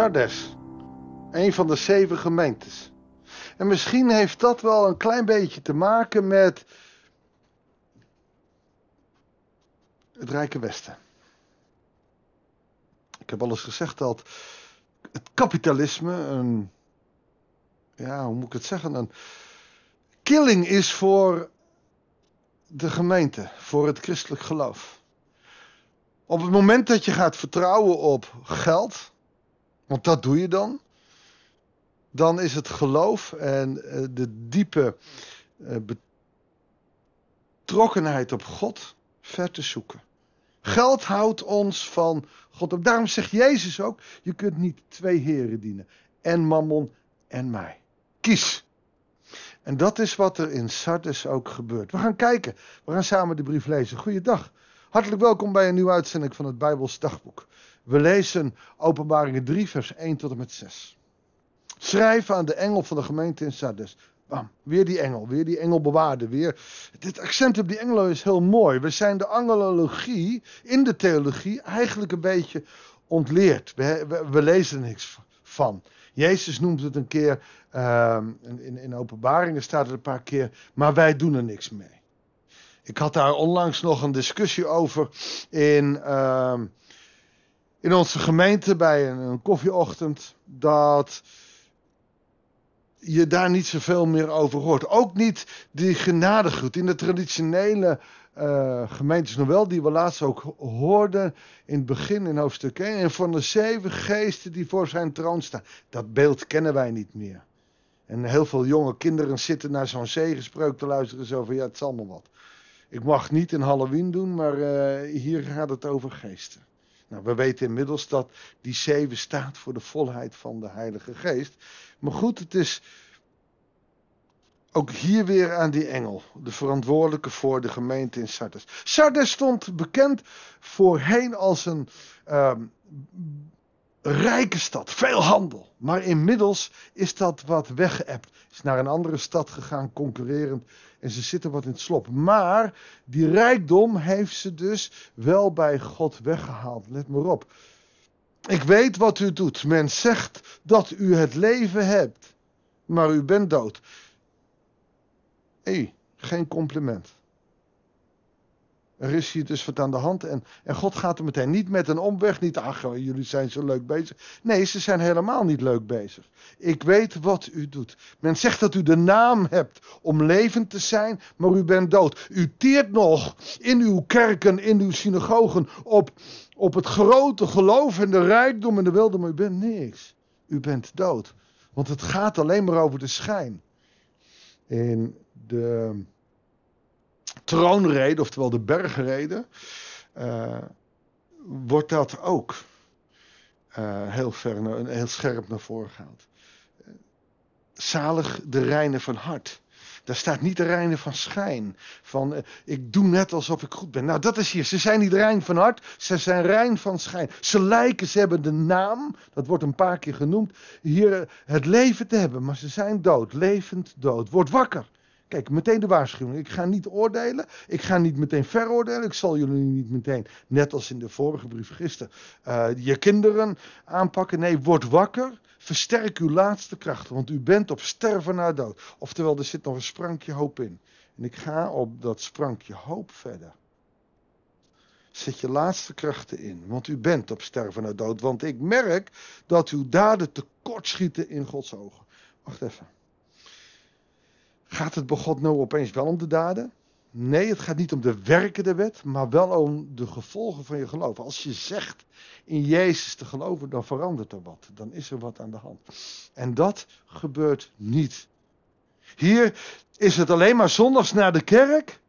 Sardes. Een van de zeven gemeentes. En misschien heeft dat wel een klein beetje te maken met het Rijke Westen. Ik heb al eens gezegd dat het kapitalisme een, ja, hoe moet ik het zeggen, een killing is voor de gemeente, voor het christelijk geloof. Op het moment dat je gaat vertrouwen op geld, want dat doe je dan, dan is het geloof en eh, de diepe eh, betrokkenheid op God ver te zoeken. Geld houdt ons van God. Daarom zegt Jezus ook: je kunt niet twee heren dienen. En Mammon en mij. Kies. En dat is wat er in Sardes ook gebeurt. We gaan kijken. We gaan samen de brief lezen. Goeiedag. Hartelijk welkom bij een nieuwe uitzending van het Bijbels Dagboek. We lezen Openbaringen 3, vers 1 tot en met 6. Schrijf aan de engel van de gemeente in Sardes. Bam, weer die engel, weer die engelbewaarde, weer. Dit accent op die engelen is heel mooi. We zijn de angelologie in de theologie eigenlijk een beetje ontleerd. We, we, lezen er niks van. Jezus noemt het een keer, uh, in, in openbaringen staat het een paar keer, maar wij doen er niks mee. Ik had daar onlangs nog een discussie over in, uh, in onze gemeente bij een, koffieochtend, dat je daar niet zoveel meer over hoort. Ook niet die genadegroet. In de traditionele uh, gemeentes nog wel, die we laatst ook hoorden in het begin in hoofdstuk 1. En van de zeven geesten die voor zijn troon staan. Dat beeld kennen wij niet meer. En heel veel jonge kinderen zitten naar zo'n zegenspreuk te luisteren. Zo van ja, het is allemaal wat. Ik mag niet een Halloween doen, maar uh, hier gaat het over geesten. Nou, we weten inmiddels dat die zeven staat voor de volheid van de Heilige Geest. Maar goed, het is ook hier weer aan die engel, de verantwoordelijke voor de gemeente in Sardes. Sardes stond bekend voorheen als een uh, rijke stad, veel handel. Maar inmiddels is dat wat weggeëpt. Is naar een andere stad gegaan, concurrerend. En ze zitten wat in het slop. Maar die rijkdom heeft ze dus wel bij God weggehaald. Let maar op. Ik weet wat u doet. Men zegt dat u het leven hebt, maar u bent dood. Hé, geen compliment. Er is hier dus wat aan de hand. En, en God gaat er meteen niet met een omweg. Niet, ach, jullie zijn zo leuk bezig. Nee, ze zijn helemaal niet leuk bezig. Ik weet wat u doet. Men zegt dat u de naam hebt om levend te zijn, maar u bent dood. U teert nog in uw kerken, in uw synagogen op, op het grote geloof en de rijkdom en de wilde, maar u bent niks. U bent dood. Want het gaat alleen maar over de schijn. In de troonrede, oftewel de bergrede, uh, wordt dat ook uh, heel, ver, heel scherp naar voren gehaald. Zalig de reine van hart. Daar staat niet de reine van schijn. Van uh, ik doe net alsof ik goed ben. Nou, dat is hier. Ze zijn niet rein van hart. Ze zijn rein van schijn. Ze lijken, ze hebben de naam. Dat wordt een paar keer genoemd. Hier het leven te hebben. Maar ze zijn dood. Levend dood. Word wakker. Kijk, meteen de waarschuwing. Ik ga niet oordelen. Ik ga niet meteen veroordelen. Ik zal jullie niet meteen, net als in de vorige brief gisteren, uh, je kinderen aanpakken. Nee, word wakker. Versterk uw laatste krachten. Want u bent op sterven na dood. Oftewel, er zit nog een sprankje hoop in. En ik ga op dat sprankje hoop verder. Zet je laatste krachten in. Want u bent op sterven na dood. Want ik merk dat uw daden tekortschieten in Gods ogen. Wacht even. Gaat het bij God nou opeens wel om de daden? Nee, het gaat niet om de werken der wet, maar wel om de gevolgen van je geloof. Als je zegt in Jezus te geloven, dan verandert er wat. Dan is er wat aan de hand. En dat gebeurt niet. Hier is het alleen maar zondags naar de kerk.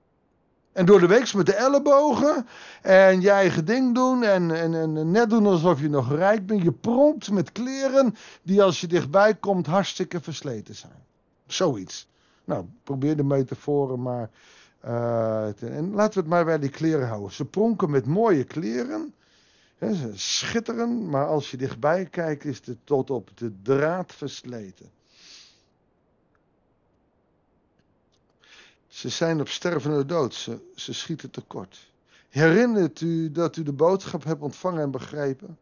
En door de week met de ellebogen. En je eigen ding doen. En, en, en net doen alsof je nog rijk bent. Je pronkt met kleren die als je dichtbij komt hartstikke versleten zijn. Zoiets. Nou, probeer de metaforen maar. Uh, en laten we het maar bij die kleren houden. Ze pronken met mooie kleren. Hè, ze schitteren, maar als je dichtbij kijkt, is het tot op de draad versleten. Ze zijn op stervende dood, ze, ze schieten tekort. Herinnert u dat u de boodschap hebt ontvangen en begrepen?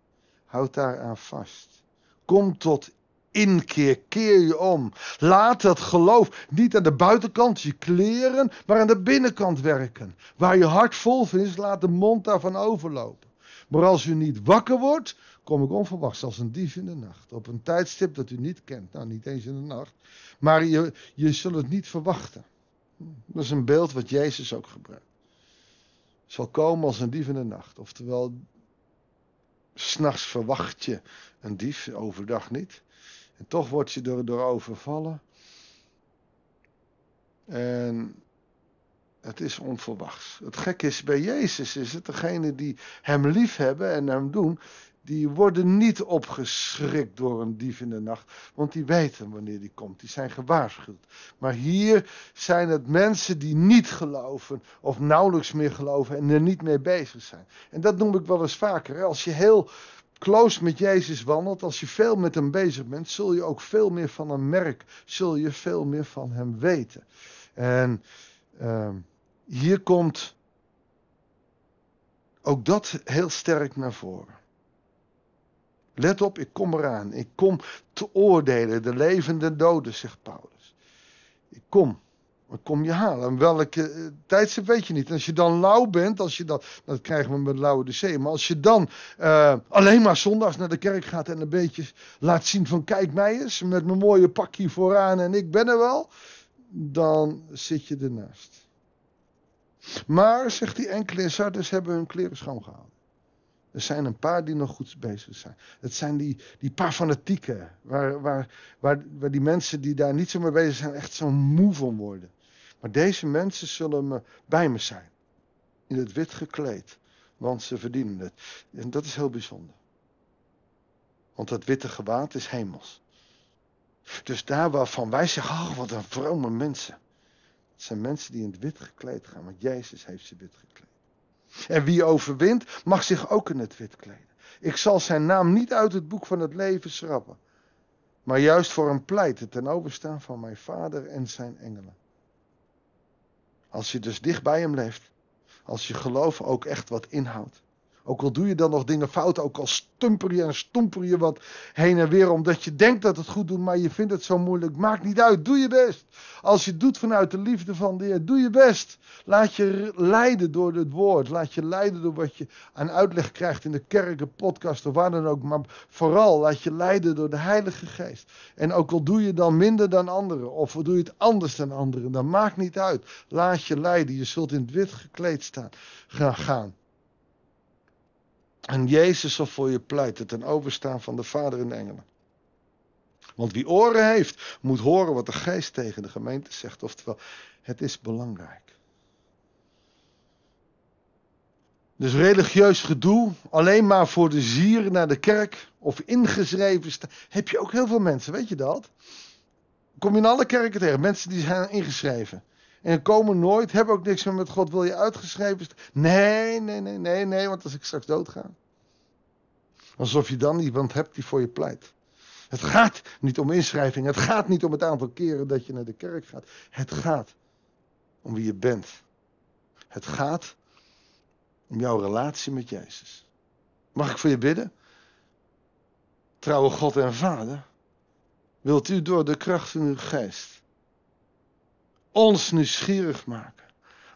Houd daar aan vast. Kom tot inkeer, keer je om. Laat dat geloof niet aan de buitenkant, je kleren, maar aan de binnenkant werken. Waar je hart vol van is, laat de mond daarvan overlopen. Maar als u niet wakker wordt, kom ik onverwachts als een dief in de nacht. Op een tijdstip dat u niet kent. Nou, niet eens in de nacht. Maar je, je zult het niet verwachten. Dat is een beeld wat Jezus ook gebruikt. Zal komen als een dief in de nacht. Oftewel, s'nachts verwacht je een dief, overdag niet. En toch word je er door overvallen. En het is onverwachts. Het gek is, bij Jezus is het degene die hem lief hebben en hem doen, die worden niet opgeschrikt door een dief in de nacht, want die weten wanneer die komt, die zijn gewaarschuwd. Maar hier zijn het mensen die niet geloven, of nauwelijks meer geloven en er niet mee bezig zijn. En dat noem ik wel eens vaker. Als je heel close met Jezus wandelt, als je veel met hem bezig bent, zul je ook veel meer van hem merken, zul je veel meer van hem weten. En uh, hier komt ook dat heel sterk naar voren. Let op, ik kom eraan. Ik kom te oordelen, de levende doden, zegt Paulus. Ik kom. Kom je halen. En welke uh, tijdstip weet je niet. Als je dan lauw bent, als je dat, dat krijgen we met lauwe de. Maar als je dan uh, alleen maar zondags naar de kerk gaat en een beetje laat zien van kijk mij eens, met mijn mooie pakje vooraan en ik ben er wel, dan zit je ernaast. Maar, zegt die enkele Sardes, hebben hun kleren schoongehouden. Er zijn een paar die nog goed bezig zijn. Het zijn die, die paar fanatieken. Waar, waar, waar, waar die mensen die daar niet zo mee bezig zijn echt zo moe van worden. Maar deze mensen zullen me, bij me zijn. In het wit gekleed. Want ze verdienen het. En dat is heel bijzonder. Want dat witte gewaad is hemels. Dus daar waarvan wij zeggen, oh wat een vrome mensen. Het zijn mensen die in het wit gekleed gaan. Want Jezus heeft ze wit gekleed. En wie overwint, mag zich ook in het wit kleden. Ik zal zijn naam niet uit het boek van het leven schrappen. Maar juist voor hem pleiten ten overstaan van mijn vader en zijn engelen. Als je dus dicht bij hem leeft. Als je geloof ook echt wat inhoudt. Ook al doe je dan nog dingen fout, ook al stumper je en stomper je wat heen en weer omdat je denkt dat het goed doet, maar je vindt het zo moeilijk. Maakt niet uit, doe je best. Als je het doet vanuit de liefde van de Heer, doe je best. Laat je leiden door het woord. Laat je leiden door wat je aan uitleg krijgt in de kerk, de podcast of waar dan ook. Maar vooral laat je leiden door de Heilige Geest. En ook al doe je dan minder dan anderen, of doe je het anders dan anderen, dan maakt niet uit. Laat je leiden. Je zult in het wit gekleed staan, gaan. En Jezus zal voor je pleiten ten overstaan van de Vader en de engelen. Want wie oren heeft, moet horen wat de geest tegen de gemeente zegt. Oftewel, het is belangrijk. Dus religieus gedoe, alleen maar voor de zier naar de kerk of ingeschreven staan. Heb je ook heel veel mensen, weet je dat? Kom je in alle kerken tegen, mensen die zijn ingeschreven. En komen nooit, hebben ook niks meer met God. Wil je uitgeschreven staan? Nee, nee, nee, nee, nee, want als ik straks doodga. Alsof je dan iemand hebt die voor je pleit. Het gaat niet om inschrijving. Het gaat niet om het aantal keren dat je naar de kerk gaat. Het gaat om wie je bent. Het gaat om jouw relatie met Jezus. Mag ik voor je bidden? Trouwe God en Vader, wilt u door de kracht van uw geest ons nieuwsgierig maken,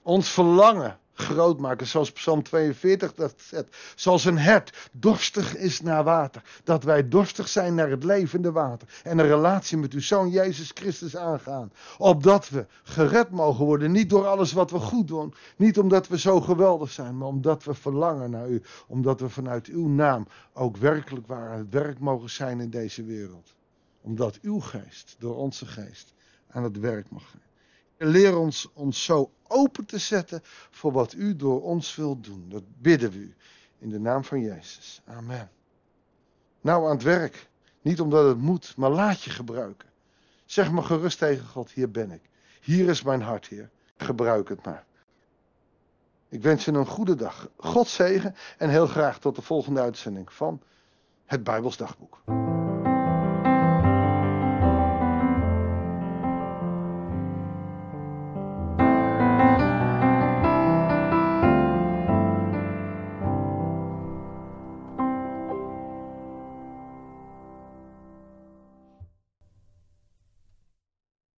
ons verlangen groot maken. Zoals Psalm 42 dat zet. Zoals een hert dorstig is naar water. Dat wij dorstig zijn naar het levende water. En een relatie met uw zoon Jezus Christus aangaan. Opdat we gered mogen worden. Niet door alles wat we goed doen. Niet omdat we zo geweldig zijn. Maar omdat we verlangen naar u. Omdat we vanuit uw naam ook werkelijk waar aan het werk mogen zijn in deze wereld. Omdat uw geest door onze geest aan het werk mag zijn. Leer ons ons zo open te zetten voor wat u door ons wilt doen. Dat bidden we u. In de naam van Jezus. Amen. Nou aan het werk. Niet omdat het moet, maar laat je gebruiken. Zeg maar gerust tegen God, hier ben ik. Hier is mijn hart, Heer. Gebruik het maar. Ik wens je een goede dag. God zegen en heel graag tot de volgende uitzending van het Bijbels Dagboek.